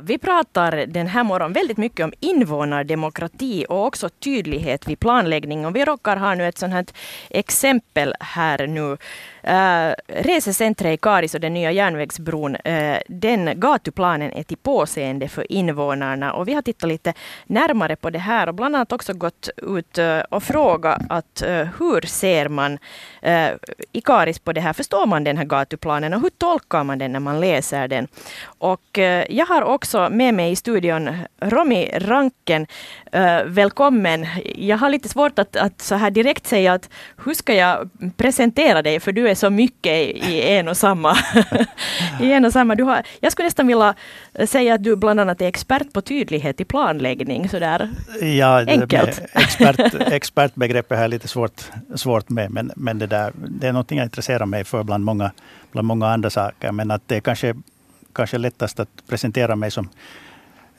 Vi pratar den här morgonen väldigt mycket om invånardemokrati och också tydlighet vid planläggning. Och vi råkar ha nu ett sånt här exempel här nu eh, Uh, resecentret i Karis och den nya järnvägsbron, uh, den gatuplanen är till påseende för invånarna. Och vi har tittat lite närmare på det här och bland annat också gått ut uh, och frågat att hur ser man i Karis på det här? Förstår man den här gatuplanen och hur tolkar man den när man läser den? Och jag har också med mig i studion Romi Ranken. välkommen. Jag har lite svårt att, att så här direkt säga att hur ska jag presentera dig? För du är så mycket i en och samma. I en och samma. Du har, jag skulle nästan vilja säga att du bland annat är expert på tydlighet i planläggning. Sådär ja, enkelt. Expert, expertbegreppet är lite svårt, svårt med. Men, men det, där, det är någonting jag intresserar mig för bland många, bland många andra saker. Men att det kanske, kanske lättast att presentera mig som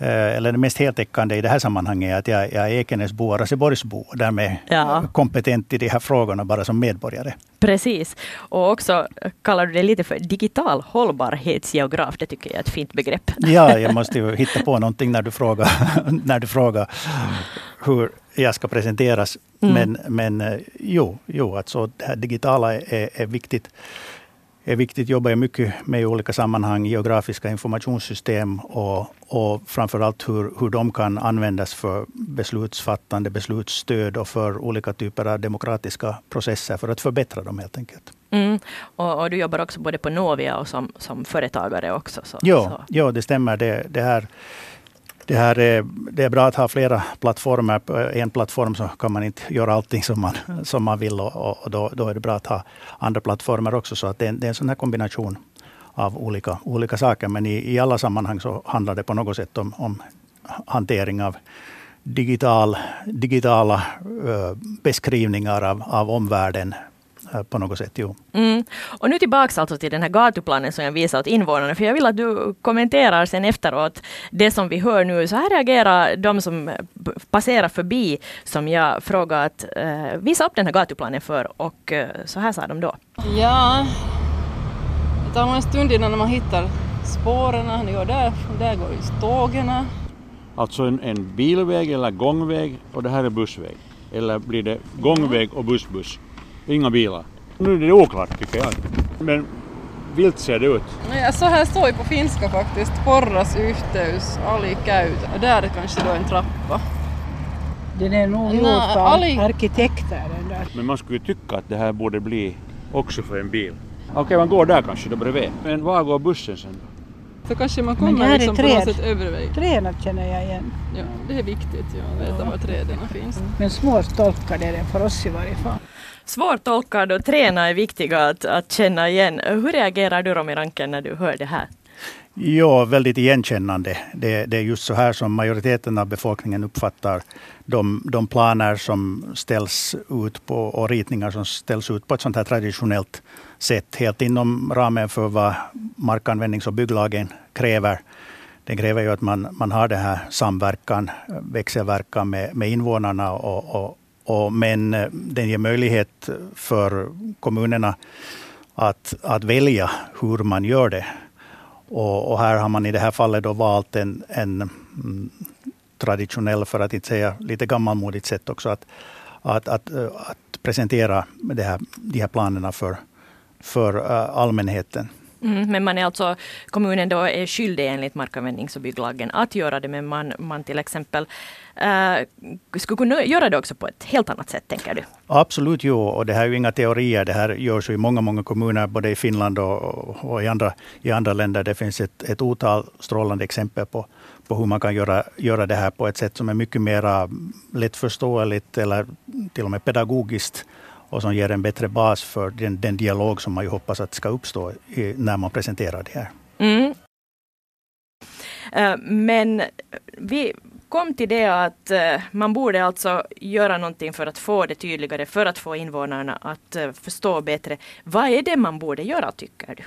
Eh, eller det mest heltäckande i det här sammanhanget är att jag, jag är Ekenäsbo och Raseborgsbo och därmed ja. kompetent i de här frågorna bara som medborgare. Precis. Och också kallar du det lite för digital hållbarhetsgeograf. Det tycker jag är ett fint begrepp. Ja, jag måste ju hitta på någonting när du frågar, när du frågar hur jag ska presenteras. Mm. Men, men eh, jo, jo alltså det här digitala är, är viktigt är viktigt. Jobbar jag mycket med i olika sammanhang, geografiska informationssystem och, och framförallt hur, hur de kan användas för beslutsfattande, beslutsstöd och för olika typer av demokratiska processer för att förbättra dem helt enkelt. Mm. Och, och, du jobbar också både på Novia och som, som företagare också? Så, jo, så. jo, det stämmer. Det, det här det, här är, det är bra att ha flera plattformar. På en plattform så kan man inte göra allting som man, som man vill och, och då, då, är det bra att ha andra plattformar också. Så att det, är, det är en sån här kombination av olika, olika saker. Men i, i alla sammanhang så handlar det på något sätt om, om hantering av digital, digitala beskrivningar av, av omvärlden på något sätt. Jo. Mm. Och nu tillbaks alltså till den här gatuplanen som jag visade åt invånarna, för jag vill att du kommenterar sen efteråt det som vi hör nu. Så här reagerar de som passerar förbi, som jag frågade att uh, visa upp den här gatuplanen för, och uh, så här sa de då. Ja, det tar nog en stund innan man hittar spåren. Ja, där, där går ju tågen. Alltså en, en bilväg eller gångväg och det här är bussväg. Eller blir det gångväg och bussbuss? Inga bilar. Nu är det oklart tycker jag. Men vilt ser det ut. Ja, så här står det på finska faktiskt. Porras yhteys, ali käytä. Och där är kanske då en trappa. Den är nog gjord av ali... arkitekter den där. Men man skulle ju tycka att det här borde bli också för en bil. Okej, okay, man går där kanske då bredvid. Men var går bussen sen då? Så kanske man kommer liksom på något sätt över Träden känner jag igen. Ja, det är viktigt ja, att veta ja. var träden finns. Men små stolkar är det för oss i varje fall. Svårtolkad och träna är viktiga att, att känna igen. Hur reagerar du Romy Ranken när du hör det här? Ja, väldigt igenkännande. Det, det, är just så här som majoriteten av befolkningen uppfattar de, de planer som ställs ut på och ritningar som ställs ut på ett sånt här traditionellt sätt. Helt inom ramen för vad markanvändnings och bygglagen kräver. Den kräver ju att man, man har den här samverkan, växelverkan med, med invånarna och, och, och, men eh, den ger möjlighet för kommunerna att, att välja hur man gör det. Och, och, här har man i det här fallet då valt en, en mm, traditionell, för att inte säga lite gammalmodigt sätt också, att, att, att, eh, att presentera det här, de här planerna för, för eh, allmänheten. Mm, men man är alltså, kommunen då är skyldig enligt markanvändnings och bygglagen att göra det, men man, man till exempel uh, skulle kunna göra det också på ett helt annat sätt, tänker du? Absolut, jo. Och det här är ju inga teorier. Det här görs ju i många, många kommuner, både i Finland och, och i, andra, i andra länder. Det finns ett, ett otal strålande exempel på, på hur man kan göra, göra det här på ett sätt som är mycket mer lättförståeligt eller till och med pedagogiskt och som ger en bättre bas för den, den dialog som man ju hoppas att ska uppstå i, när man presenterar det här. Mm. Uh, men vi kom till det att uh, man borde alltså göra någonting för att få det tydligare, för att få invånarna att uh, förstå bättre. Vad är det man borde göra, tycker du?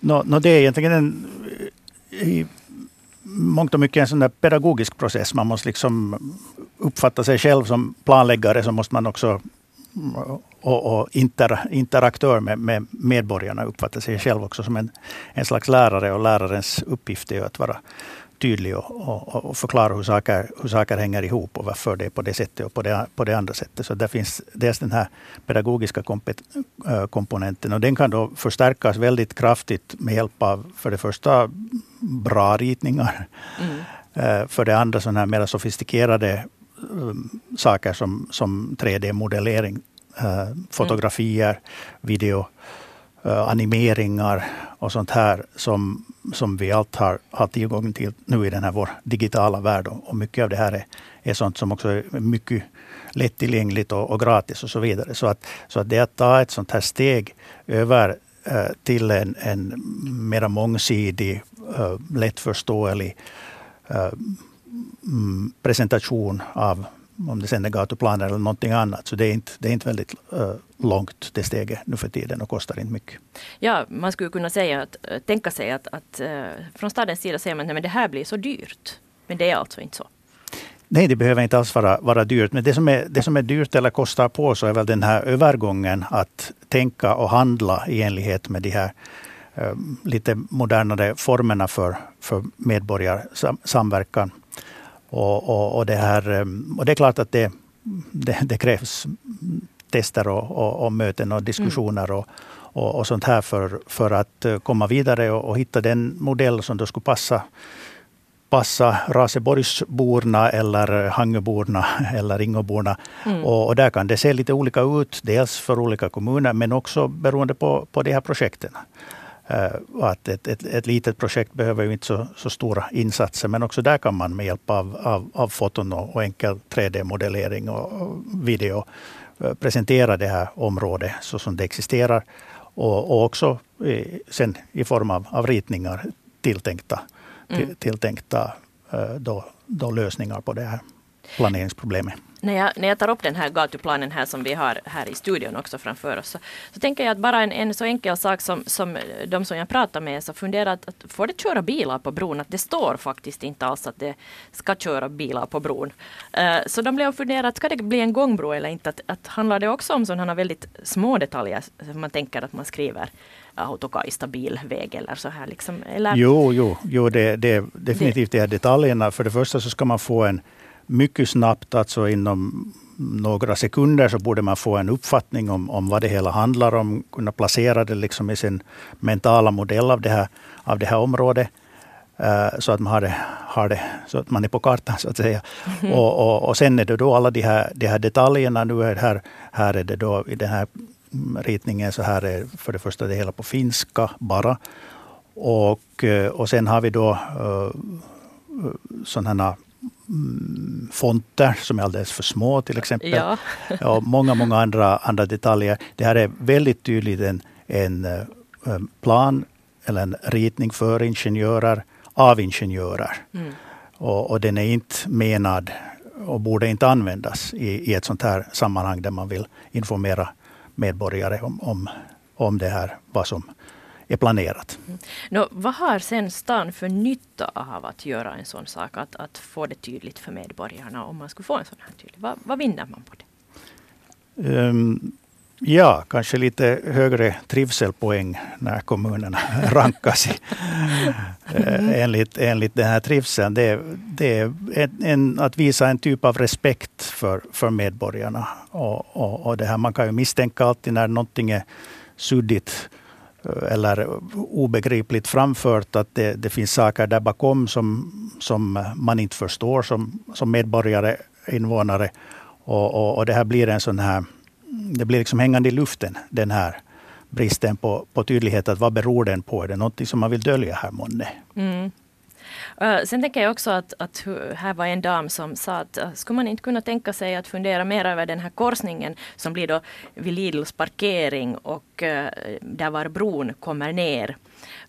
No, no det är egentligen en i mångt och mycket en sån pedagogisk process. Man måste liksom uppfatta sig själv som planläggare, så måste man också och, och inter, interaktör med, med, medborgarna uppfattar sig själv också som en, en slags lärare och lärarens uppgift är att vara tydlig och, och, och, förklara hur saker, hur saker hänger ihop och varför det är på det sättet och på det, på det andra sättet. Så där finns dels den här pedagogiska kompet, komponenten och den kan då förstärkas väldigt kraftigt med hjälp av för det första bra ritningar. Mm. För det andra sådana här mer sofistikerade Eh, saker som, som 3D-modellering, eh, fotografier, mm. video, eh, animeringar och sånt här som som vi allt har, har tillgång till nu i den här vår digitala värld. Och mycket av det här är, är sånt som också är mycket lättillgängligt och, och gratis och så vidare. Så att, så att det att ta ett sånt här steg över eh, till en, en mera mångsidig, eh, lättförståelig eh, presentation av om det sen är gatuplaner eller någonting annat. Så det är inte, det är inte väldigt uh, långt det steget nu för tiden och kostar inte mycket. Ja, man skulle kunna säga att, äh, tänka sig att, att uh, från stadens sida säger man att det här blir så dyrt. Men det är alltså inte så. Nej, det behöver inte alls vara, vara dyrt. Men det som, är, det som är dyrt eller kostar på så är väl den här övergången att tänka och handla i enlighet med de här uh, lite modernare formerna för, för medborgarsamverkan. Och, och, och, det här, ehm, och det är klart att det, det, det krävs tester och, och, och, möten och diskussioner och, och, och sånt här för, för att eh, komma vidare och, och hitta den modell som då skulle passa passa Raseborgsborna eller Hangöborna eller Ingoborna. Mm. Och, och, där kan det se lite olika ut, dels för olika kommuner men också beroende på, på de här projekten. Uh, att ett, ett, ett litet projekt behöver ju inte så, så, stora insatser, men också där kan man med hjälp av, av, av foton och, och enkel 3D-modellering och, video uh, presentera det här området så som det existerar. Och, och också i, sen i form av, av ritningar tilltänkta, mm. till, tilltänkta uh, då, då lösningar på det här planeringsproblemet när jag, när jag tar upp den här gatuplanen här som vi har här i studion också framför oss så, så tänker jag att bara en, en så enkel sak som, som de som jag pratar med så funderar att, att får det köra bilar på bron? Att det står faktiskt inte alls att det ska köra bilar på bron. Uh, så de blev funderat, att ska det bli en gångbro eller inte? Att, att handlar det också om sådana väldigt små detaljer som man tänker att man skriver autokajsta bilväg eller så här liksom? Eller? Jo, jo, jo det, det definitivt det är detaljerna. För det första så ska man få en mycket snabbt, alltså inom några sekunder, så borde man få en uppfattning om, om vad det hela handlar om. Kunna placera det liksom i sin mentala modell av det här, av det här området. Uh, så att man har det, har det, så att man är på kartan så att säga. Mm. Och, och, och, sen är det då alla de här, de här detaljerna. Nu är här, här är det då i den här ritningen så här är för det första det hela på finska bara. Och, eh, och sen har vi då uh, sådana Mm, fonter som är alldeles för små till exempel. Ja. och många, många andra, andra detaljer. Det här är väldigt tydligt en, en eh, plan eller en ritning för ingenjörer av ingenjörer. Mm. Och, och, den är inte menad och borde inte användas i, i ett sånt här sammanhang där man vill informera medborgare om, om, om det här, vad som är planerat. Mm. Nå, vad har sen stan för nytta av att göra en sån sak, att, att få det tydligt för medborgarna om man skulle få en sån här tydlig? Vad, vad vinner man på det? Um, ja, kanske lite högre trivselpoäng när kommunerna rankas i, uh, enligt, enligt den här trivseln. Det, det är en, en, att visa en typ av respekt för, för medborgarna. Och, och, och det här, man kan ju misstänka alltid när någonting är suddigt eller obegripligt framfört att det, det, finns saker där bakom som, som man inte förstår som, som medborgare, invånare. Och, och, och, det här blir en sån här, det blir liksom hängande i luften, den här bristen på, på tydlighet. Att vad beror den på? Är det något som man vill dölja här månne? Mm. Uh, sen tänker jag också att, att här var en dam som sa att uh, skulle man inte kunna tänka sig att fundera mer över den här korsningen som blir då vid Lidls parkering och uh, där var bron kommer ner.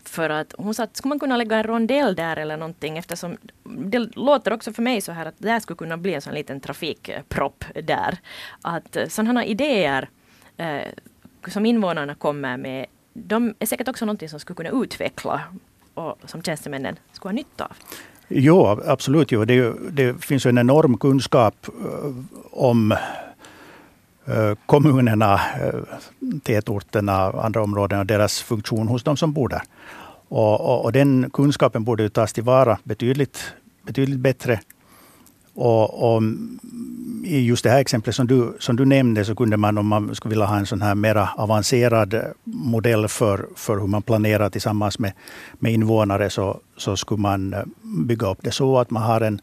För att hon sa att skulle man kunna lägga en rondell där eller någonting eftersom det låter också för mig så här att det skulle kunna bli en sån liten trafikpropp där. Att sådana idéer som invånarna kommer med de är säkert också någonting som skulle kunna utveckla och som tjänstemännen skulle ha nytta av? Jo, absolut. Jo. Det, det finns en enorm kunskap eh, om eh, kommunerna, eh, tätorterna, andra områden och deras funktion hos de som bor där. Och, och, och den kunskapen borde tas tillvara betydligt, betydligt bättre. Och, och, I just det här exemplet som du, som du nämnde så kunde man om man skulle vilja ha en sån här mera avancerad modell för, för hur man planerar tillsammans med, med invånare så, så skulle man bygga upp det så att man har en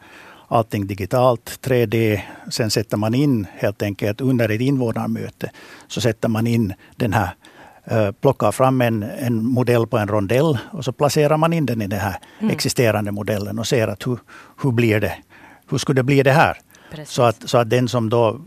allting digitalt, 3D. Sen sätter man in helt enkelt under ett invånarmöte så sätter man in den här Eh, plockar fram en, en modell på en rondell och så placerar man in den i den här mm. existerande modellen och ser att hur, hur blir det? Hur skulle det bli det här? Så att, så att den som då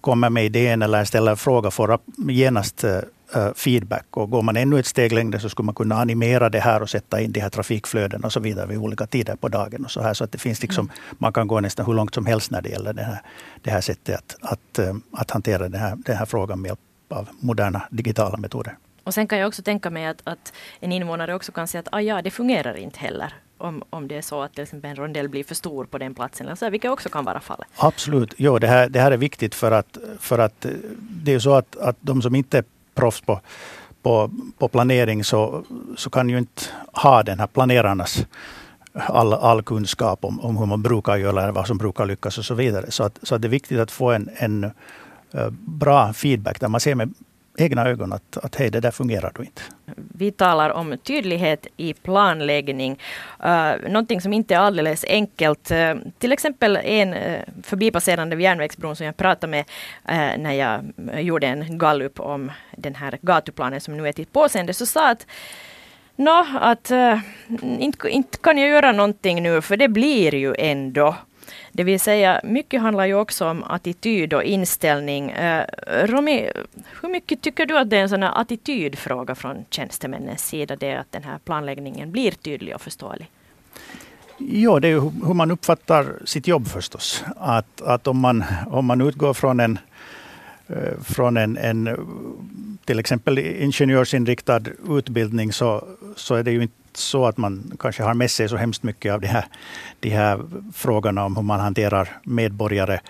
kommer med idén eller ställer fråga får genast uh, feedback. Och går man ännu ett steg längre så skulle man kunna animera det här och sätta in de här trafikflöden och så vidare vid olika tider på dagen. och Så här så att det finns liksom, mm. Man kan gå nästan hur långt som helst när det gäller det här, det här sättet att, att, att hantera den här, den här frågan med hjälp av moderna digitala metoder. Och sen kan jag också tänka mig att, att en invånare också kan säga att ah, ja, det fungerar inte heller om, om det är så att till exempel en rondell blir för stor på den platsen, alltså, vilket också kan vara fallet. Absolut, jo, det, här, det här är viktigt för att, för att eh, det är så att, att de som inte är proffs på, på, på planering så, så kan ju inte ha den här planerarnas all, all kunskap om, om hur man brukar göra, eller vad som brukar lyckas och så vidare. Så, att, så att det är viktigt att få en, en eh, bra feedback där man ser med egna ögon att, att hej, det där fungerar då inte. Vi talar om tydlighet i planläggning. Uh, någonting som inte är alldeles enkelt. Uh, till exempel en uh, förbipasserande vid järnvägsbron som jag pratade med uh, när jag gjorde en gallup om den här gatuplanen som nu är till påseende, så sa att Nå, att uh, inte, inte kan jag göra någonting nu för det blir ju ändå. Det vill säga, mycket handlar ju också om attityd och inställning. Eh, Romy, hur mycket tycker du att det är en sån här attitydfråga från tjänstemännens sida, det att den här planläggningen blir tydlig och förståelig? Ja, det är hur man uppfattar sitt jobb förstås. Att, att om, man, om man utgår från en, eh, från en, en till exempel ingenjörsinriktad utbildning så, så är det ju inte så att man kanske har med sig så hemskt mycket av de här, de här frågorna om hur man hanterar medborgare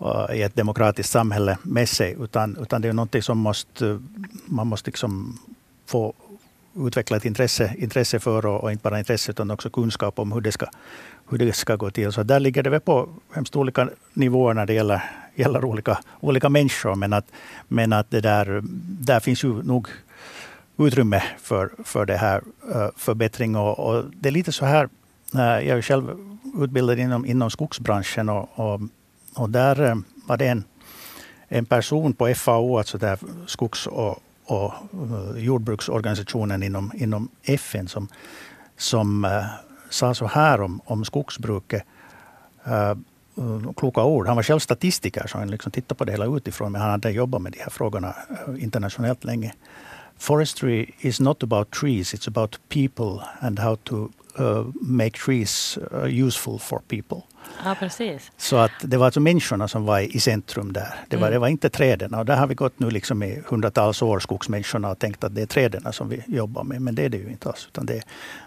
eh, i ett demokratiskt samhälle med sig. Utan, utan det är någonting som måste, man måste liksom få utveckla ett intresse, intresse för och, och, inte bara intresse utan också kunskap om hur det ska, hur det ska gå till. Så där ligger det väl på hemskt olika nivåer när det gäller, gäller olika, olika människor. Men att, men att det där, där finns ju nog utrymme för, för det här eh, förbättring. Och, och, det är lite så här, eh, jag är själv utbildad inom, inom skogsbranschen och, och, och där eh, var det en, en person på FAO, alltså där skogs och, och jordbruksorganisationen inom, inom FN som, som sa så här om, om skogsbruket. kloka ord. Han var själv statistiker så han liksom tittade på det hela utifrån men han hade jobbat med de här frågorna internationellt länge. Forestry is not about trees, it's about people and how to uh, make trees uh, useful for people. Ja, precis. Så att det var alltså människorna som var i centrum där. Det var, mm. det var inte träden. Och där har vi gått nu liksom i hundratals år, skogsmänniskorna, och tänkt att det är träden som vi jobbar med. Men det är det ju inte alls. Utan det,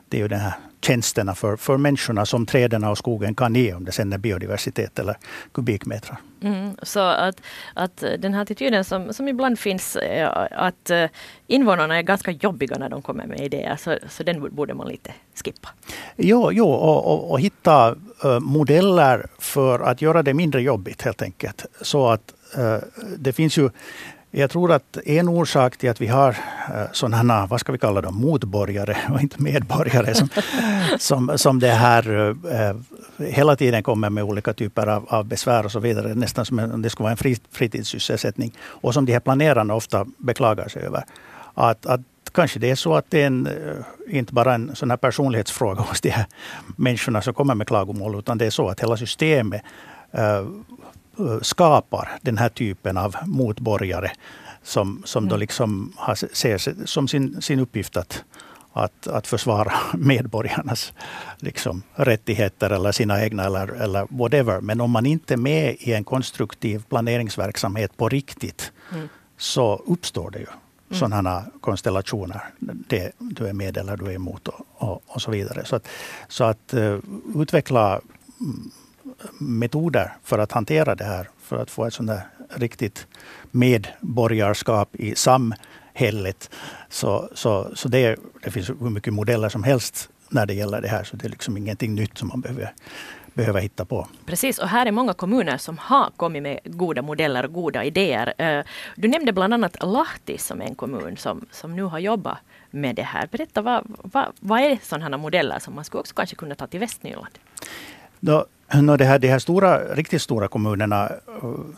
det är ju den här tjänsterna för, för människorna som träden och skogen kan ge, om det sen är biodiversitet eller kubikmeter. Mm, så att, att den här attityden som, som ibland finns, eh, att eh, invånarna är ganska jobbiga när de kommer med idéer, så, så den borde man lite skippa. Jo, jo och, och, och hitta uh, modeller för att göra det mindre jobbigt helt enkelt. Så att uh, det finns ju jag tror att en orsak till att vi har eh, sådana, vad ska vi kalla dem, motborgare och inte medborgare som, som, som det här eh, hela tiden kommer med olika typer av, av besvär och så vidare, nästan som om det skulle vara en fri, fritidssysselsättning. Och som de här planerarna ofta beklagar sig över. Att, att kanske det är så att det är en, eh, inte bara en sån här personlighetsfråga hos de här människorna som kommer med klagomål, utan det är så att hela systemet Eh, skapar den här typen av motborgare som, som mm. då liksom har, ser som sin, sin uppgift att, att, att försvara medborgarnas liksom, rättigheter eller sina egna eller, eller whatever. Men om man inte är med i en konstruktiv planeringsverksamhet på riktigt mm. så uppstår det ju mm. sådana konstellationer. Det, du är med eller du är emot och, och, och så vidare. Så att, så att uh, utveckla mm, metoder för att hantera det här. För att få ett sådant där riktigt medborgarskap i samhället. Så, så, så det, det finns hur mycket modeller som helst när det gäller det här. Så det är liksom ingenting nytt som man behöver behöva hitta på. Precis, och här är många kommuner som har kommit med goda modeller och goda idéer. Eh, du nämnde bland annat Lahti som en kommun som, som nu har jobbat med det här. Berätta, vad, vad, vad är sådana modeller som man skulle också kanske kunna ta till Västnyland? Då, no, det här, de här stora, riktigt stora kommunerna,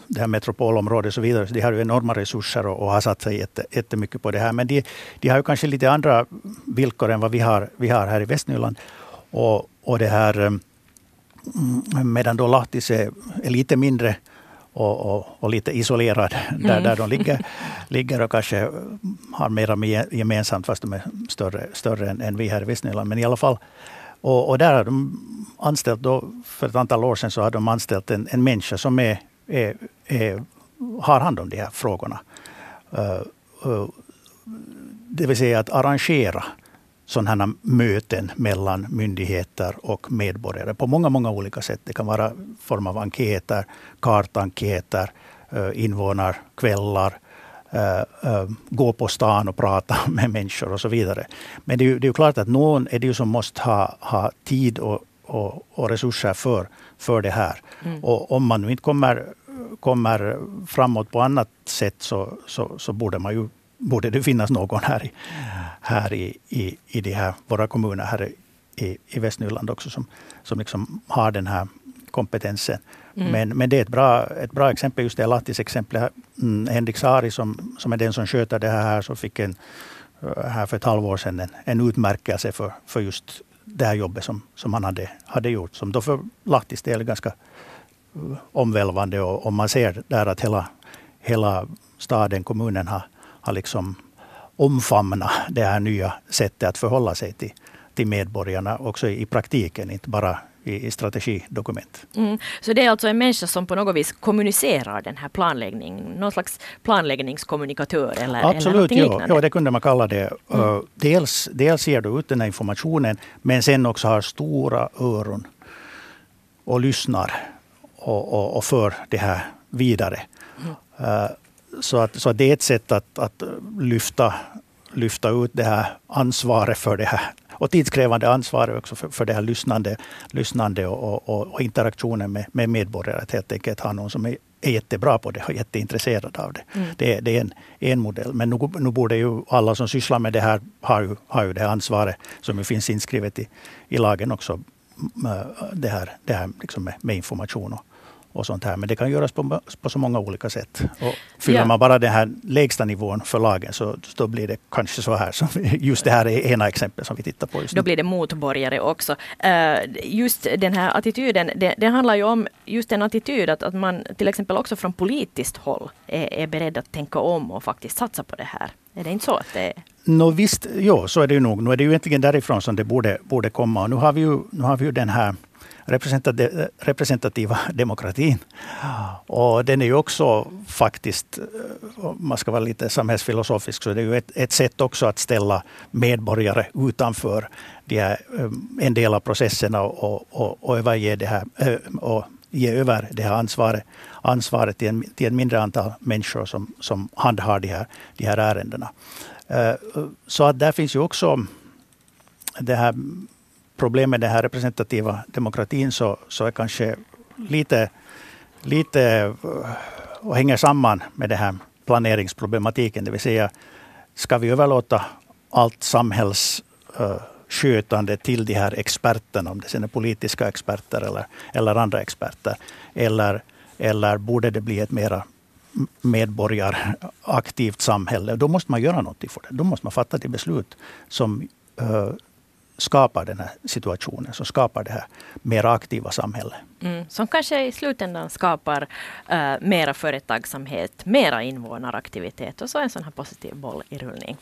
det här metropolområdet och så vidare, de har ju enorma resurser och, och har satsat jätte, jättemycket på det här. Men de, de har ju kanske lite andra villkor än vad vi har, vi har här i Västnyland. Och, och det här, mm, medan då Lahtis är, är lite mindre och, och, och, lite isolerad där, mm. där de ligger, ligger och kanske har mera gemensamt fast de är större, större än, än vi här i Västnyland. Men i alla fall och, och där har de anställt, då, för ett antal år sedan, så har de anställt en, en människa som är, är, är, har hand om de här frågorna. Uh, uh, det vill säga att arrangera sådana här möten mellan myndigheter och medborgare på många, många olika sätt. Det kan vara form av enkäter, kartenkäter, uh, invånarkvällar, Uh, uh, gå på stan och prata med människor och så vidare. Men det är ju, det är klart att någon är det ju som måste ha, ha tid och, och, och resurser för, för det här. Mm. Och om man nu inte kommer, kommer framåt på annat sätt så, så, så borde, man ju, borde det finnas någon här i, här i, i, i de här, våra kommuner här i, i Västnyland också som, som liksom har den här kompetensen. Mm. Men, men det är ett bra, ett bra exempel, just det Lahtis exempel. Mm, Henrik Saari som, som är den som sköter det här, som fick en, eh, här för ett halvår sedan en, en utmärkelse för, för just det här jobbet som, som han hade, hade gjort. Som då för Lahtis del är ganska eh, omvälvande och, och man ser där att hela, hela staden, kommunen har, har liksom omfamnat det här nya sättet att förhålla sig till, till medborgarna också i praktiken, inte bara i, i strategidokument. Mm. Så det är alltså en människa som på något vis kommunicerar den här planläggningen, någon slags planläggningskommunikatör eller, Absolut, eller ja, ja, det kunde man kalla det. Mm. Dels, dels ger du ut den här informationen, men sen också har stora öron och lyssnar och, och, och för det här vidare. Mm. Så, att, så att det är ett sätt att, att lyfta, lyfta ut det här ansvaret för det här och tidskrävande ansvar också för, för det här lyssnande, lyssnande och, och, och interaktionen med, med medborgare. Att helt enkelt ha någon som är, är jättebra på det och jätteintresserad av det. Mm. Det, det, är en, en modell. Men nu, nu borde ju alla som sysslar med det här ha ju, har ju det här ansvaret som ju finns inskrivet i, i lagen också. Det här, det här liksom med, med information och, och sånt här. Men det kan göras på, på så många olika sätt. Och fyller ja. man bara den här lägsta nivån för lagen så då blir det kanske så här. Som just det här är ena exemplet som vi tittar på just nu. Då blir det motborgare också. Uh, just den här attityden, det, det, handlar ju om just en attityd att, att man till exempel också från politiskt håll är, är beredd att tänka om och faktiskt satsa på det här. Är det inte så att det är No, visst, ja, så är det ju nog. Nu är det ju egentligen därifrån som det borde, borde komma. Och nu har vi ju, nu har vi ju den här representativa demokratin. Och den är ju också faktiskt, eh, om man ska vara lite samhällsfilosofisk, så det är ju ett, ett sätt också att ställa medborgare utanför de här, eh, en del av processerna och, och, och överge det här eh, och ge över det här ansvaret, ansvaret till, en, till ett mindre antal människor som, som handhar de här, de här ärendena. Så att där finns ju också det här problem med den här representativa demokratin så, så är kanske lite, lite eh, och hänger samman med den här planeringsproblematiken. Det vill säga, ska vi överlåta allt samhällsskötande eh, till de här experterna, om det sen är politiska experter eller, eller andra experter. Eller, eller borde det bli ett mera medborgaraktivt samhälle? Då måste man göra någonting för det. Då måste man fatta de beslut som eh, skapar den här situationen, som skapar det här mer aktiva samhället. Mm, som kanske i slutändan skapar uh, mera företagsamhet, mera invånaraktivitet och så en sån här positiv boll i rullning.